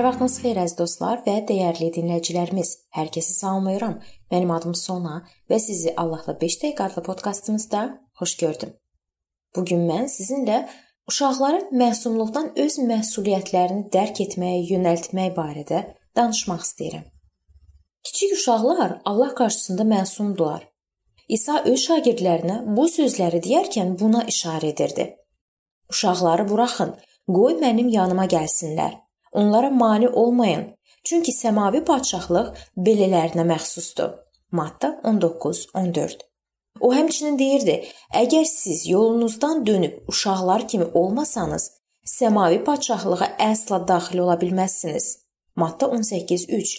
Hər vaxtınız xeyir əziz dostlar və dəyərli dinləyicilərimiz. Hər kəsi salamlayıram. Mənim adım Sona və sizi Allahla 5 dəqiqə adlı podkastımızda xoş gördüm. Bu gün mən sizinlə uşaqların məsumluqdan öz məsuliyyətlərini dərk etməyə yönəltmək barədə danışmaq istəyirəm. Kiçik uşaqlar Allah qarşısında məsumdular. İsa öz şagirdlərinə bu sözləri deyərkən buna işarə edirdi. Uşaqları buraxın, qoy mənim yanıma gəlsinlər. Onlara mane olmayın, çünki səmavi padşahlıq belələrinə məxsusdur. Matta 19:14. O həmçinin deyirdi: "Əgər siz yolunuzdan dönüb uşaqlar kimi olmasanız, səmavi padşahlığa əsla daxil ola bilməzsiniz." Matta 18:3.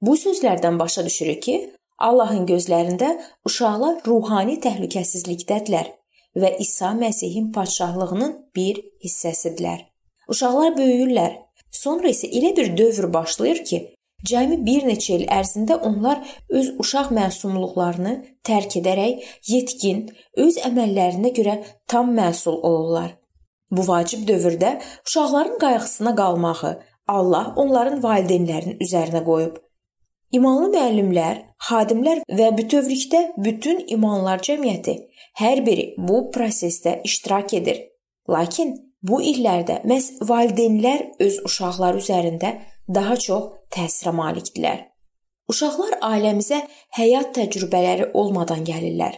Bu sözlərdən başa düşürük ki, Allahın gözlərində uşaqlar ruhani təhlükəsizlikdədirlər və İsa Məsihin padşahlığının bir hissəsidirlər. Uşaqlar böyüyürlər Sonra isə elə bir dövr başlayır ki, cəmi bir neçə il ərzində onlar öz uşaq məsumluqlarını tərk edərək yetkin, öz əməllərinə görə tam məsul olurlar. Bu vacib dövrdə uşaqların qayğısına qalmağı Allah onların valideynlərinin üzərinə qoyub. İmanlı müəllimlər, xadimlər və bütövlükdə bütün imanlar cəmiyyəti hər biri bu prosesdə iştirak edir. Lakin Bu illərdə məhz valideynlər öz uşaqları üzərində daha çox təsirə malikdirlər. Uşaqlar ailəmizə həyat təcrübələri olmadan gəlirlər.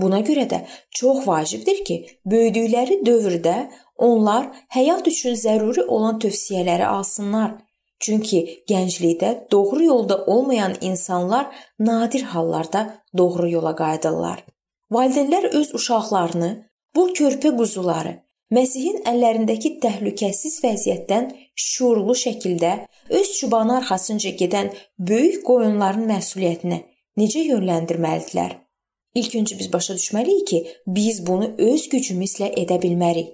Buna görə də çox vacibdir ki, böyüdükləri dövrdə onlar həyat üçün zəruri olan tövsiyələri alsınlar. Çünki gənclikdə doğru yolda olmayan insanlar nadir hallarda doğru yola qayıdırlar. Valideynlər öz uşaqlarını bu körpə quzuları Məsihin əllərindəki təhlükəsiz vəziyyətdən şuurlu şəkildə öz çubanı arxasınca gedən böyük qoyunların məsuliyyətinə necə yönləndirməlidirlər? İlk öncə biz başa düşməliyik ki, biz bunu öz gücümüzlə edə bilmərik.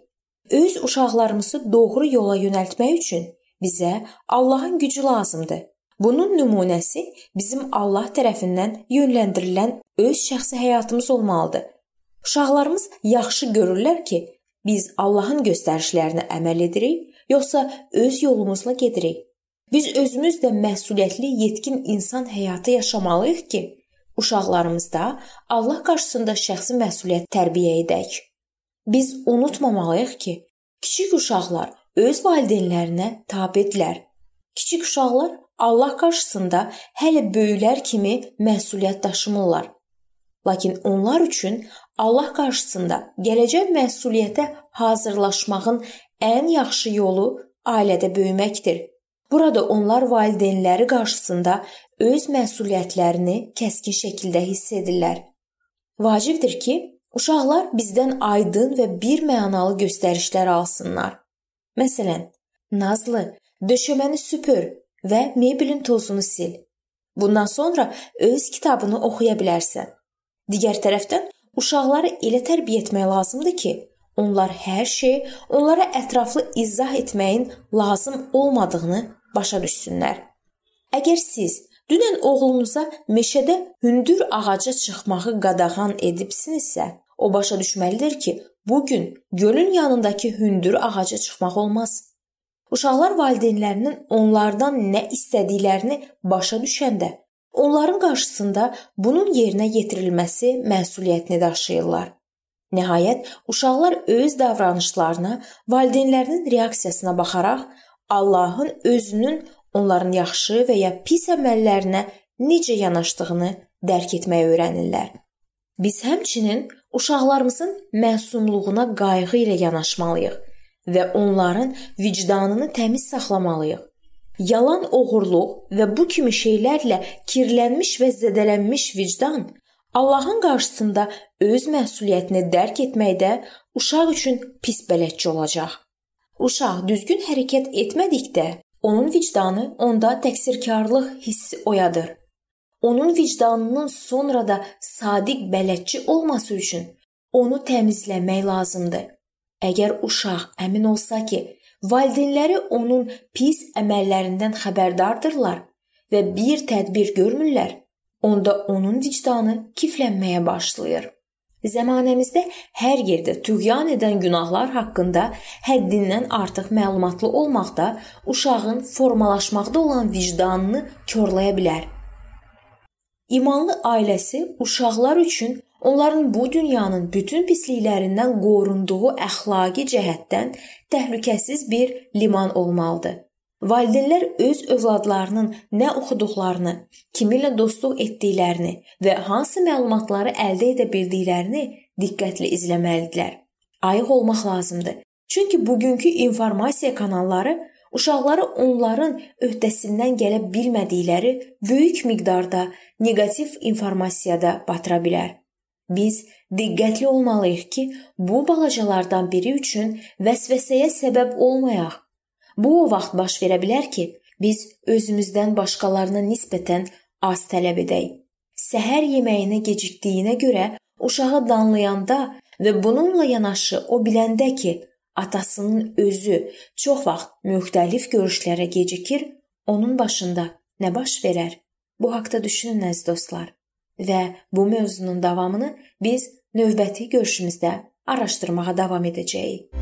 Öz uşaqlarımızı doğru yola yönəltmək üçün bizə Allahın gücü lazımdır. Bunun nümunəsi bizim Allah tərəfindən yönləndirilən öz şəxsi həyatımız olmalıdır. Uşaqlarımız yaxşı görürlər ki, Biz Allahın göstərişlərinə əməl edirik, yoxsa öz yolumuzla gedirik? Biz özümüz də məsuliyyətli, yetkin insan həyatı yaşamalıyıq ki, uşaqlarımızda Allah qarşısında şəxsi məsuliyyət tərbiyə edək. Biz unutmamalıyıq ki, kiçik uşaqlar öz valideynlərinə tabedirlər. Kiçik uşaqlar Allah qarşısında hələ böyüklər kimi məsuliyyət daşımırlar. Lakin onlar üçün Allah qarşısında gələcək məsuliyyətə hazırlaşmağın ən yaxşı yolu ailədə böyüməkdir. Burada onlar valideynləri qarşısında öz məsuliyyətlərini kəskin şəkildə hiss edirlər. Vacibdir ki, uşaqlar bizdən aydın və bir mənalı göstərişlər alsınlar. Məsələn, Nazlı, döşəməni süpür və mebelin tozunu sil. Bundan sonra öz kitabını oxuya bilərsən. Digər tərəfdən Uşaqları elə tərbiyə etmək lazımdır ki, onlar hər şeyi onlara ətraflı izah etməyin lazım olmadığını başa düşsünlər. Əgər siz dünən oğlunuza meşədə hündür ağaca çıxmağı qadağan edibsinizsə, o başa düşməlidir ki, bu gün gölün yanındakı hündür ağaca çıxmaq olmaz. Uşaqlar valideynlərinin onlardan nə istədiklərini başa düşəndə onların qarşısında bunun yerinə yetirilməsi məsuliyyətini daşıyırlar. Nəhayət, uşaqlar öz davranışlarına, valideynlərinin reaksiyasına baxaraq Allahın özünün onların yaxşı və ya pis əməllərinə necə yanaşdığını dərk etməyi öyrənirlər. Biz həmçinin uşaqlarımızın məsumluğuna qayğı ilə yanaşmalıyıq və onların vicdanını təmiz saxlamalıyıq. Yalan oğurluq və bu kimi şeylərlə kirlənmiş və zədələnmiş vicdan Allahın qarşısında öz məsuliyyətini dərk etməkdə uşaq üçün pis bələdçi olacaq. Uşaq düzgün hərəkət etmədikdə, onun vicdanı onda təqsirkarlıq hissi oyadır. Onun vicdanının sonra da sadiq bələdçi olması üçün onu təmizləmək lazımdır. Əgər uşaq əmin olsa ki, Valideynləri onun pis əməllərindən xəbərdardırlar və bir tədbir görmürlər, onda onun vicdanı kiflənməyə başlayır. Zəmanəmizdə hər yerdə tüğyan edən günahlar haqqında həddindən artıq məlumatlı olmaq da uşağın formalaşmaqda olan vicdanını korlaya bilər. İmanlı ailəsi uşaqlar üçün onların bu dünyanın bütün pisliklərindən qorunduğu əxlaqi cəhətdən təhlükəsiz bir liman olmalıdır. Valideynlər öz övladlarının nə oxuduqlarını, kiminlə dostluq etdiklərini və hansı məlumatları əldə edə bildiklərini diqqətlə izləməlidirlər. Ayıq olmaq lazımdır. Çünki bugünkü informasiya kanalları uşaqları onların öhdəsindən gələ bilmədikləri böyük miqdarda neqativ informasiyada batıra bilər. Biz diqqətli olmalıyıq ki, bu balacalardan biri üçün vəsvəsəyə səbəb olmayaq. Bu o vaxt baş verə bilər ki, biz özümüzdən başqalarına nisbətən az tələb edək. Səhər yeməyinə gecikdiyinə görə uşağı danlayanda və bununla yanaşı o biləndə ki, atasının özü çox vaxt müxtəlif görüşlərə gecikir, onun başında nə baş verər? Bu haqqda düşünün əziz dostlar. Və bu mövzunun davamını biz növbəti görüşümüzdə araşdırmağa davam edəcəyik.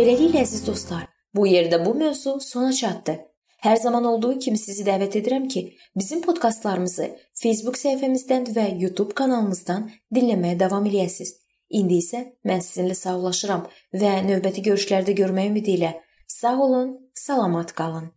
Beləliklə əziz dostlar, bu yerdə bu mövzu sona çatdı. Hər zaman olduğu kimi sizi dəvət edirəm ki, bizim podkastlarımızı Facebook səhifəmizdən və YouTube kanalımızdan dinləməyə davam eləyəsiniz. İndi isə mən sizinlə sağollaşıram və növbəti görüşlərdə görmək ümidi ilə sağ olun, salamat qalın.